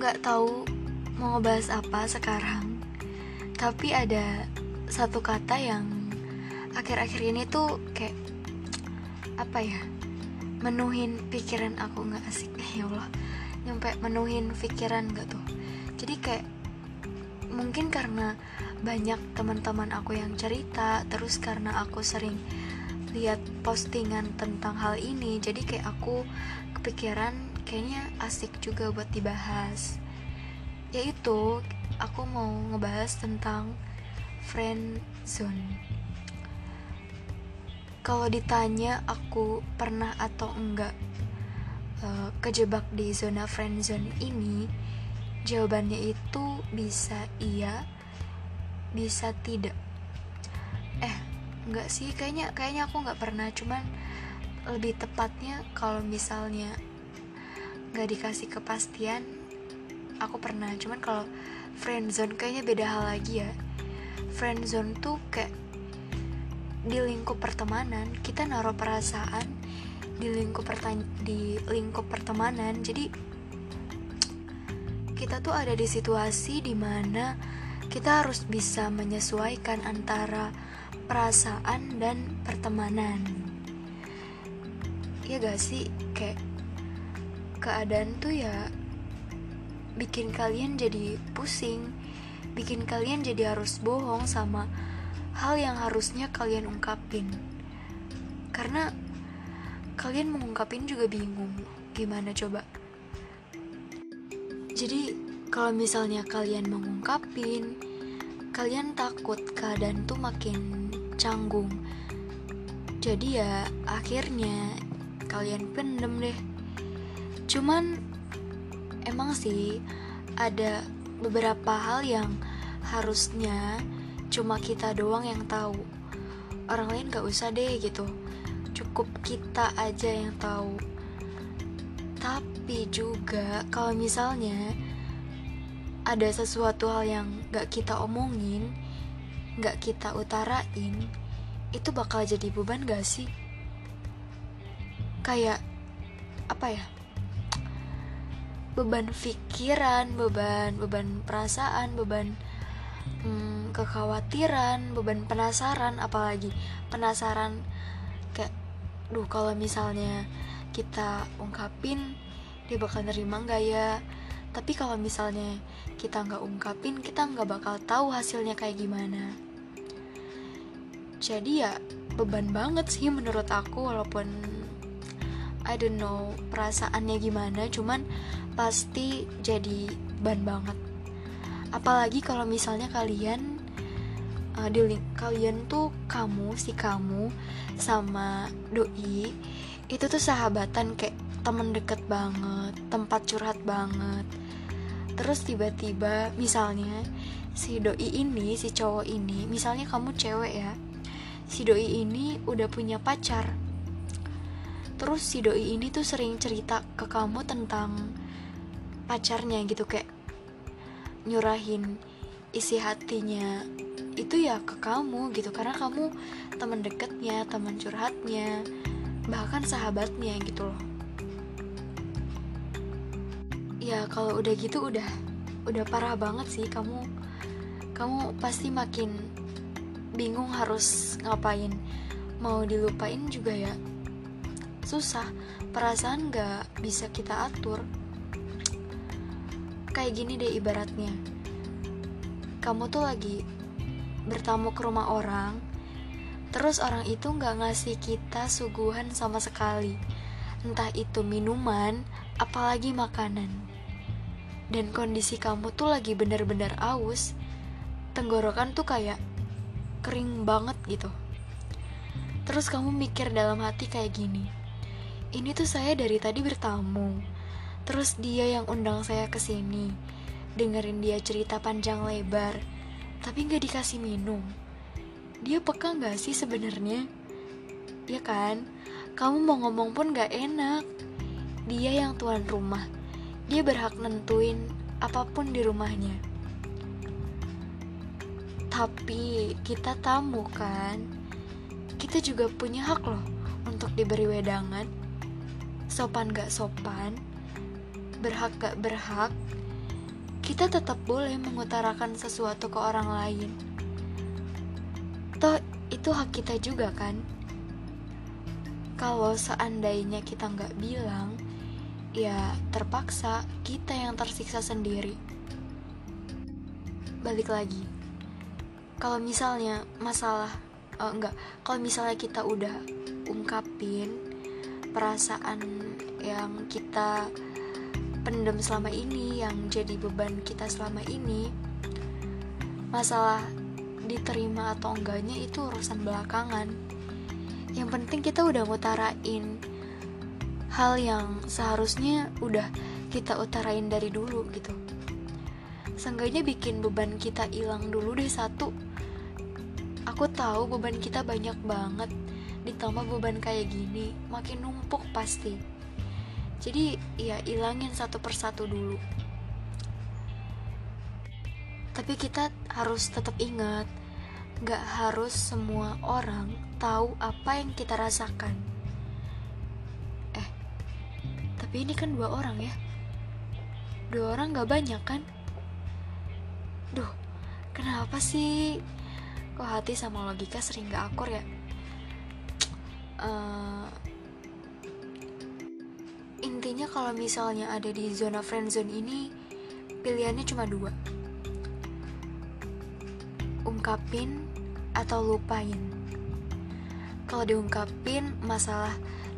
nggak tahu mau ngebahas apa sekarang, tapi ada satu kata yang akhir-akhir ini tuh kayak apa ya menuhin pikiran aku nggak asik. Ya Allah nyampe menuhin pikiran gak tuh. Jadi kayak mungkin karena banyak teman-teman aku yang cerita terus karena aku sering lihat postingan tentang hal ini jadi kayak aku kepikiran kayaknya asik juga buat dibahas. Yaitu aku mau ngebahas tentang friend zone. Kalau ditanya aku pernah atau enggak uh, kejebak di zona friend zone ini jawabannya itu bisa iya bisa tidak. Eh enggak sih kayaknya kayaknya aku nggak pernah. Cuman lebih tepatnya kalau misalnya nggak dikasih kepastian aku pernah. Cuman kalau friend zone kayaknya beda hal lagi ya. Friend zone tuh kayak di lingkup pertemanan kita naruh perasaan di lingkup di lingkup pertemanan. Jadi kita tuh ada di situasi di mana kita harus bisa menyesuaikan antara perasaan dan pertemanan. Ya gak sih? Kayak keadaan tuh ya bikin kalian jadi pusing bikin kalian jadi harus bohong sama hal yang harusnya kalian ungkapin. Karena kalian mengungkapin juga bingung gimana coba? Jadi kalau misalnya kalian mengungkapin kalian takut keadaan tuh makin canggung. Jadi ya akhirnya kalian pendem deh cuman emang sih ada beberapa hal yang harusnya cuma kita doang yang tahu. Orang lain gak usah deh gitu. Cukup kita aja yang tahu. Tapi juga kalau misalnya ada sesuatu hal yang gak kita omongin gak kita utarain itu bakal jadi beban gak sih? Kayak apa ya beban pikiran beban beban perasaan beban hmm, kekhawatiran beban penasaran apalagi penasaran kayak duh kalau misalnya kita ungkapin dia bakal nerima nggak ya? Tapi kalau misalnya kita nggak ungkapin kita nggak bakal tahu hasilnya kayak gimana. Jadi ya beban banget sih menurut aku walaupun I don't know perasaannya gimana cuman pasti jadi ban banget. Apalagi kalau misalnya kalian uh, di kalian tuh kamu si kamu sama doi itu tuh sahabatan kayak temen deket banget tempat curhat banget. Terus tiba-tiba misalnya si doi ini si cowok ini misalnya kamu cewek ya si doi ini udah punya pacar. Terus si doi ini tuh sering cerita ke kamu tentang pacarnya gitu kayak nyurahin isi hatinya itu ya ke kamu gitu. Karena kamu teman deketnya teman curhatnya bahkan sahabatnya gitu loh. Ya kalau udah gitu udah udah parah banget sih. Kamu kamu pasti makin bingung harus ngapain. Mau dilupain juga ya susah. Perasaan gak bisa kita atur kayak gini deh ibaratnya. Kamu tuh lagi bertamu ke rumah orang terus orang itu gak ngasih kita suguhan sama sekali. Entah itu minuman apalagi makanan. Dan kondisi kamu tuh lagi bener-bener aus tenggorokan tuh kayak kering banget gitu. Terus kamu mikir dalam hati kayak gini ini tuh saya dari tadi bertamu terus dia yang undang saya ke sini. Dengerin dia cerita panjang lebar. Tapi nggak dikasih minum. Dia peka nggak sih sebenarnya? Ya kan? Kamu mau ngomong pun nggak enak. Dia yang tuan rumah. Dia berhak nentuin apa pun di rumahnya. Tapi kita tamu kan, kita juga punya hak loh untuk diberi wedangan. Sopan gak sopan, berhak gak berhak, kita tetap boleh mengutarakan sesuatu ke orang lain. Toh, itu hak kita juga kan? Kalau seandainya kita nggak bilang, ya terpaksa kita yang tersiksa sendiri. Balik lagi, kalau misalnya masalah, uh, enggak, kalau misalnya kita udah ungkapin perasaan yang kita pendem selama ini yang jadi beban kita selama ini masalah diterima atau enggaknya itu urusan belakangan. Yang penting kita udah ngutarain hal yang seharusnya udah kita utarain dari dulu gitu. Seenggaknya bikin beban kita hilang dulu deh satu. Aku tahu beban kita banyak banget Ditambah beban kayak gini Makin numpuk pasti jadi ya ilangin satu persatu dulu. Tapi kita harus tetap ingat gak harus semua orang tahu apa yang kita rasakan. Eh tapi ini kan dua orang ya. Dua orang gak banyak kan? Duh kenapa sih? Kok hati sama logika sering gak akur ya? Uh, intinya kalau misalnya ada di zona friendzone ini pilihannya cuma dua. Ungkapin atau lupain. Kalau diungkapin masalah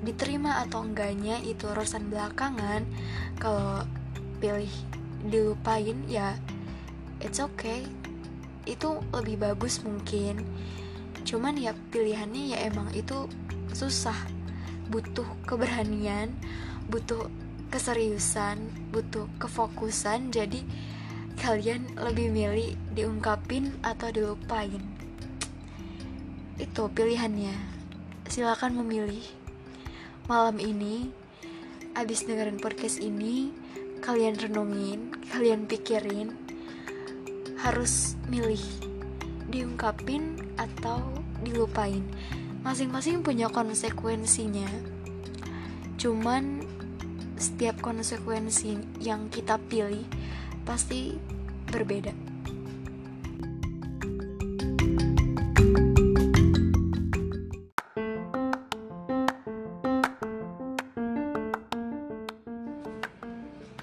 diterima atau enggaknya itu urusan belakangan. Kalau pilih dilupain ya it's okay. Itu lebih bagus mungkin. Cuman ya pilihannya ya emang itu susah butuh keberanian butuh keseriusan, butuh kefokusan, jadi kalian lebih milih diungkapin atau dilupain. Itu pilihannya. Silakan memilih. Malam ini, abis dengerin podcast ini, kalian renungin, kalian pikirin, harus milih diungkapin atau dilupain. Masing-masing punya konsekuensinya. Cuman setiap konsekuensi yang kita pilih pasti berbeda.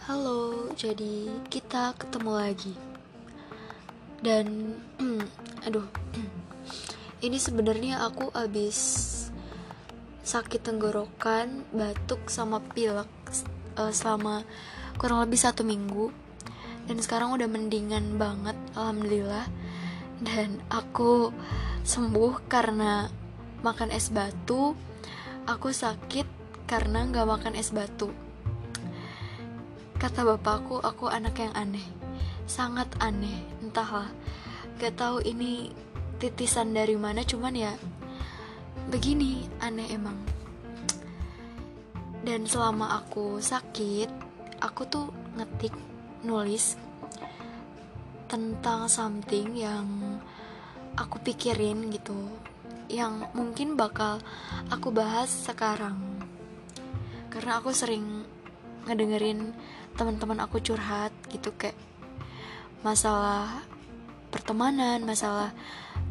Halo, jadi kita ketemu lagi. Dan. Sebenarnya aku abis sakit tenggorokan, batuk sama pilek uh, selama kurang lebih satu minggu. Dan sekarang udah mendingan banget alhamdulillah. Dan aku sembuh karena makan es batu. Aku sakit karena nggak makan es batu. Kata bapakku aku anak yang aneh. Sangat aneh. Entahlah. Gak tahu ini titisan dari mana cuman ya begini aneh emang. Dan selama aku sakit aku tuh ngetik nulis tentang something yang aku pikirin gitu yang mungkin bakal aku bahas sekarang. Karena aku sering ngedengerin teman-teman aku curhat gitu kayak masalah pertemanan, masalah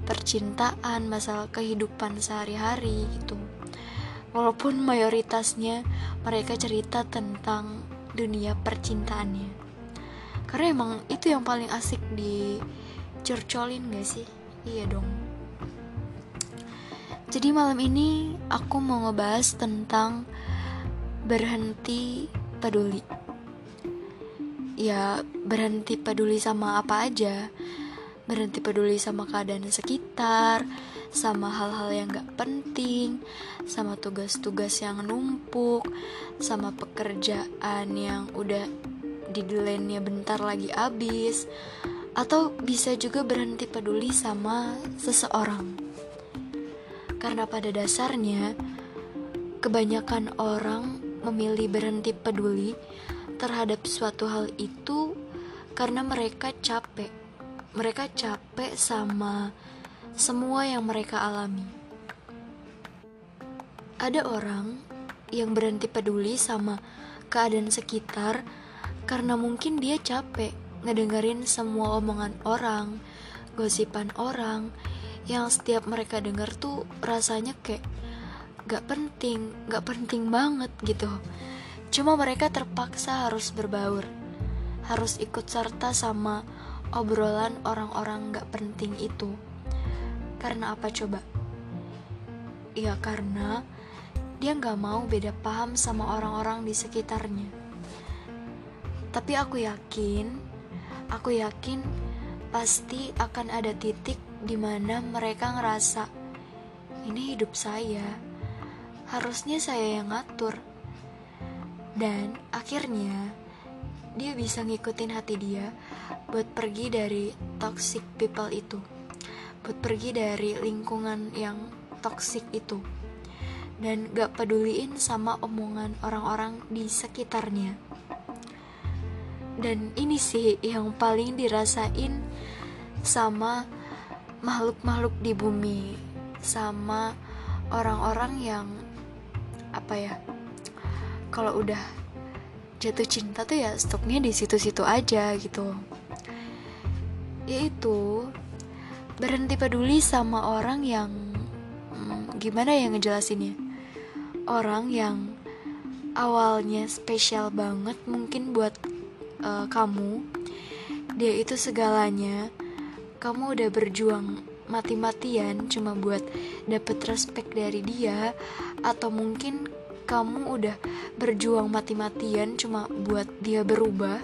percintaan, masalah kehidupan sehari-hari gitu. Walaupun mayoritasnya mereka cerita tentang dunia percintaannya. Karena emang itu yang paling asik di curcolin gak sih? Iya dong. Jadi malam ini aku mau ngebahas tentang berhenti peduli. Ya berhenti peduli sama apa aja berhenti peduli sama keadaan sekitar sama hal-hal yang gak penting, sama tugas-tugas yang numpuk, sama pekerjaan yang udah di deadline bentar lagi habis, atau bisa juga berhenti peduli sama seseorang. Karena pada dasarnya, kebanyakan orang memilih berhenti peduli terhadap suatu hal itu karena mereka capek. Mereka capek sama semua yang mereka alami. Ada orang yang berhenti peduli sama keadaan sekitar karena mungkin dia capek ngedengerin semua omongan orang, gosipan orang, yang setiap mereka denger tuh rasanya kayak gak penting, gak penting banget gitu. Cuma mereka terpaksa harus berbaur, harus ikut serta sama obrolan orang-orang gak penting itu. Karena apa coba? Ya karena dia gak mau beda paham sama orang-orang di sekitarnya. Tapi aku yakin Aku yakin pasti akan ada titik di mana mereka ngerasa ini hidup saya. Harusnya saya yang ngatur. Dan akhirnya dia bisa ngikutin hati dia buat pergi dari toxic people itu. Buat pergi dari lingkungan yang toxic itu. Dan gak peduliin sama omongan orang-orang di sekitarnya dan ini sih yang paling dirasain sama makhluk-makhluk di bumi sama orang-orang yang apa ya kalau udah jatuh cinta tuh ya stopnya di situ-situ aja gitu yaitu berhenti peduli sama orang yang hmm, gimana ya ngejelasinnya? Orang yang awalnya spesial banget mungkin buat uh, kamu. Dia itu segalanya. Kamu udah berjuang mati-matian cuma buat dapet respect dari dia atau mungkin kamu udah berjuang mati-matian cuma buat dia berubah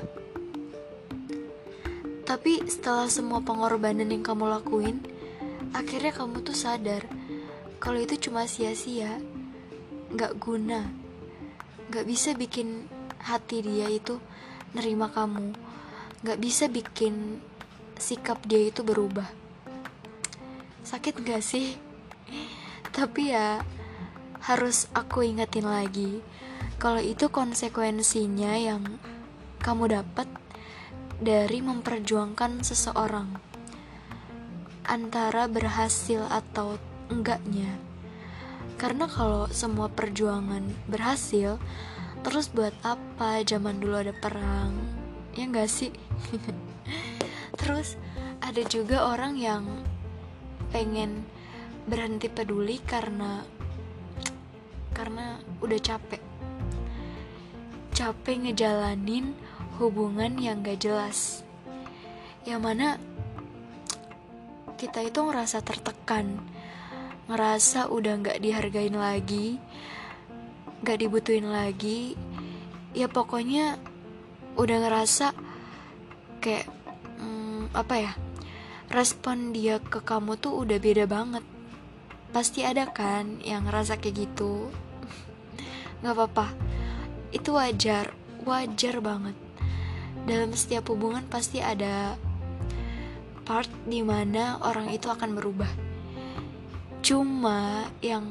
tapi setelah semua pengorbanan yang kamu lakuin akhirnya kamu tuh sadar kalau itu cuma sia-sia gak guna gak bisa bikin hati dia itu nerima kamu Gak bisa bikin sikap dia itu berubah Sakit gak sih? Tapi ya harus aku ingetin lagi Kalau itu konsekuensinya yang kamu dapat dari memperjuangkan seseorang Antara berhasil atau enggaknya Karena kalau semua perjuangan berhasil Terus buat apa zaman dulu ada perang? Ya gak sih? Terus ada juga orang yang pengen berhenti peduli karena karena udah capek. Capek ngejalanin hubungan yang gak jelas. Yang mana kita itu ngerasa tertekan, ngerasa udah gak dihargain lagi, gak dibutuhin lagi. Ya pokoknya udah ngerasa kayak hmm, apa ya respon dia ke kamu tuh udah beda banget. Pasti ada kan yang ngerasa kayak gitu. Nggak apa-apa. Itu wajar wajar banget dalam setiap hubungan pasti ada part di mana orang itu akan berubah cuma yang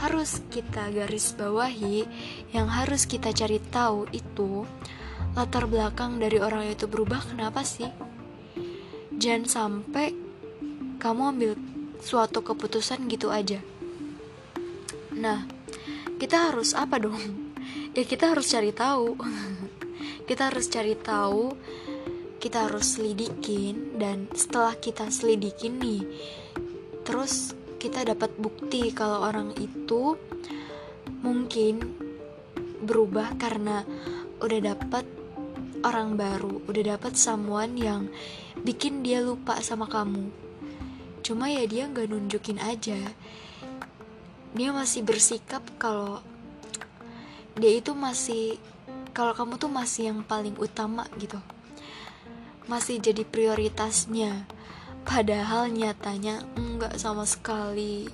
harus kita garis bawahi, yang harus kita cari tahu itu latar belakang dari orang itu berubah kenapa sih? Jangan sampai kamu ambil suatu keputusan gitu aja. Nah, kita harus apa dong? Ya kita harus cari tahu. kita harus cari tahu, kita harus selidikin dan setelah kita selidikin nih, terus kita dapat bukti kalau orang itu mungkin berubah karena udah dapat orang baru, udah dapat someone yang bikin dia lupa sama kamu. Cuma ya dia nggak nunjukin aja. Dia masih bersikap kalau dia itu masih kalau kamu tuh masih yang paling utama gitu. Masih jadi prioritasnya. Padahal nyatanya enggak sama sekali.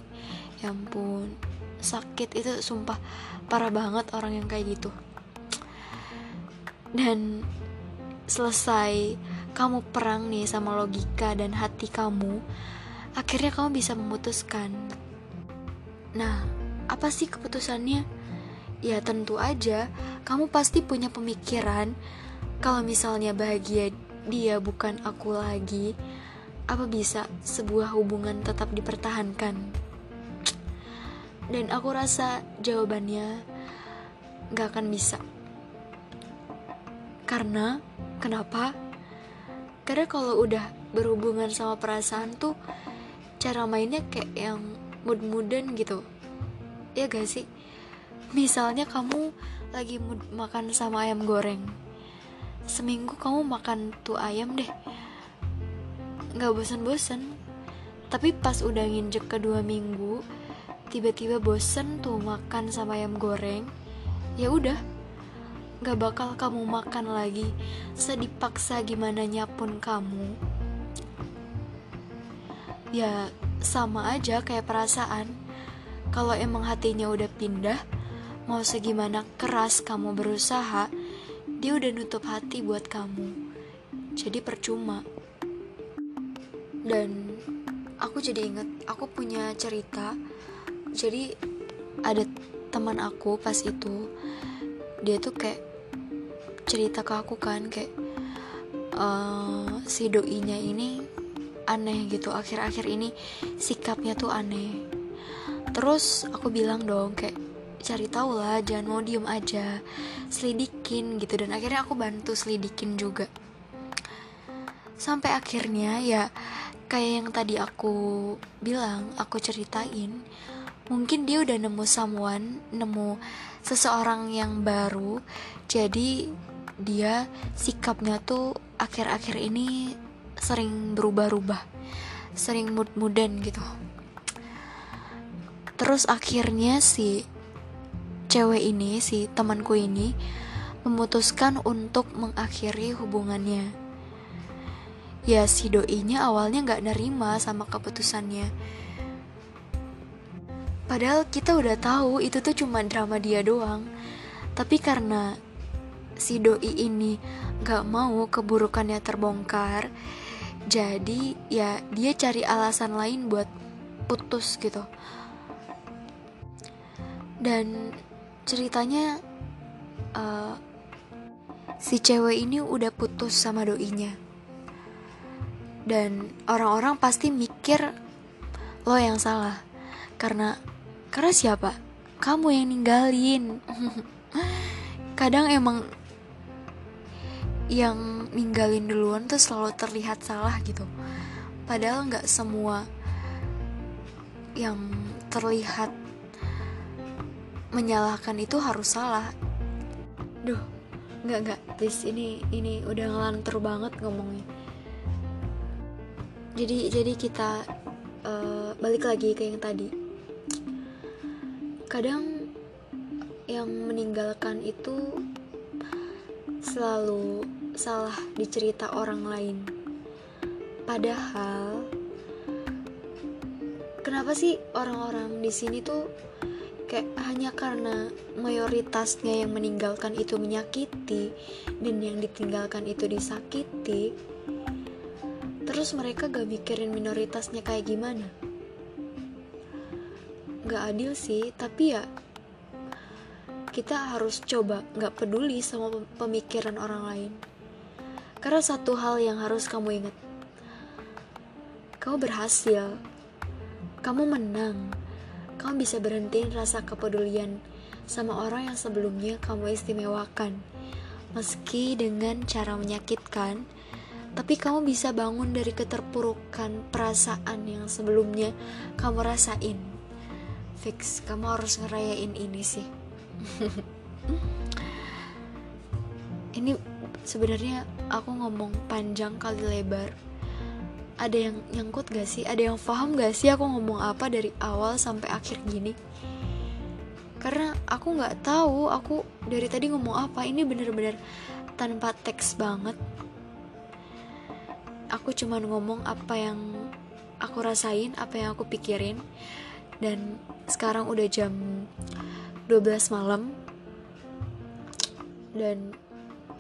Ya ampun sakit itu sumpah parah banget orang yang kayak gitu. Dan selesai kamu perang nih sama logika dan hati kamu akhirnya kamu bisa memutuskan. Nah apa sih keputusannya ya tentu aja kamu pasti punya pemikiran kalau misalnya bahagia dia bukan aku lagi apa bisa sebuah hubungan tetap dipertahankan? Dan aku rasa jawabannya gak akan bisa. Karena, kenapa? karena kalau udah berhubungan sama perasaan tuh cara mainnya kayak yang mood-moodan gitu ya gak sih misalnya kamu lagi makan sama ayam goreng. Seminggu kamu makan tuh ayam deh. Nggak bosan-bosan tapi pas udah nginjek kedua minggu tiba-tiba bosen tuh makan sama ayam goreng ya udah. Nggak bakal kamu makan lagi. Sedipaksa gimana pun kamu. Ya sama aja kayak perasaan. Kalau emang hatinya udah pindah mau segimana keras kamu berusaha dia udah nutup hati buat kamu. Jadi percuma. Dan aku jadi inget aku punya cerita. Jadi ada teman aku pas itu dia tuh kayak cerita ke aku kan kayak uh, si doinya ini aneh gitu. Akhir-akhir ini sikapnya tuh aneh. Terus aku bilang dong kayak cari tahu lah jangan mau diem aja selidikin gitu. Dan akhirnya aku bantu selidikin juga. Sampai akhirnya ya kayak yang tadi aku bilang aku ceritain mungkin dia udah nemu someone nemu seseorang yang baru. Jadi dia sikapnya tuh akhir-akhir ini sering berubah-ubah sering mood-moodan gitu. Terus akhirnya si cewek ini si temanku ini memutuskan untuk mengakhiri hubungannya. Ya si doinya awalnya nggak nerima sama keputusannya. Padahal kita udah tahu itu tuh cuma drama dia doang. Tapi karena si doi ini gak mau keburukannya terbongkar jadi ya dia cari alasan lain buat putus gitu. Dan ceritanya uh, si cewek ini udah putus sama doinya. Dan orang-orang pasti mikir lo yang salah. Karena karena siapa? Kamu yang ninggalin. Kadang emang yang ninggalin duluan tuh selalu terlihat salah gitu. Padahal nggak semua yang terlihat menyalahkan itu harus salah. Duh nggak nggak. Please ini ini udah ngelantur banget ngomongnya. Jadi jadi kita uh, balik lagi ke yang tadi. Kadang yang meninggalkan itu selalu salah dicerita orang lain. Padahal kenapa sih orang-orang di sini tuh kayak hanya karena mayoritasnya yang meninggalkan itu menyakiti dan yang ditinggalkan itu disakiti terus mereka gak mikirin minoritasnya kayak gimana. Gak adil sih tapi ya kita harus coba gak peduli sama pemikiran orang lain. Karena satu hal yang harus kamu ingat. Kamu berhasil. Kamu menang kamu bisa berhentiin rasa kepedulian sama orang yang sebelumnya kamu istimewakan meski dengan cara menyakitkan tapi kamu bisa bangun dari keterpurukan perasaan yang sebelumnya kamu rasain. Fix, kamu harus ngerayain ini sih. ini sebenarnya aku ngomong panjang kali lebar. Ada yang nyangkut gak sih? Ada yang paham gak sih aku ngomong apa dari awal sampai akhir gini? Karena aku nggak tahu aku dari tadi ngomong apa. Ini bener-bener tanpa teks banget aku cuma ngomong apa yang aku rasain, apa yang aku pikirin. Dan sekarang udah jam 12 malam. Dan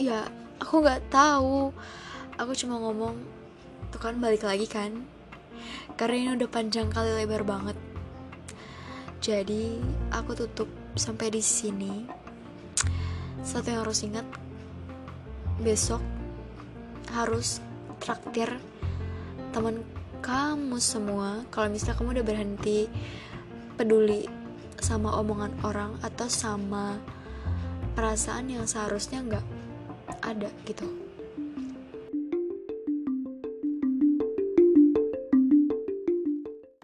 ya, aku nggak tahu. Aku cuma ngomong, tuh kan balik lagi kan. Karena ini udah panjang kali lebar banget. Jadi, aku tutup sampai di sini. Satu yang harus ingat, besok harus traktir teman kamu semua kalau misalnya kamu udah berhenti peduli sama omongan orang atau sama perasaan yang seharusnya nggak ada gitu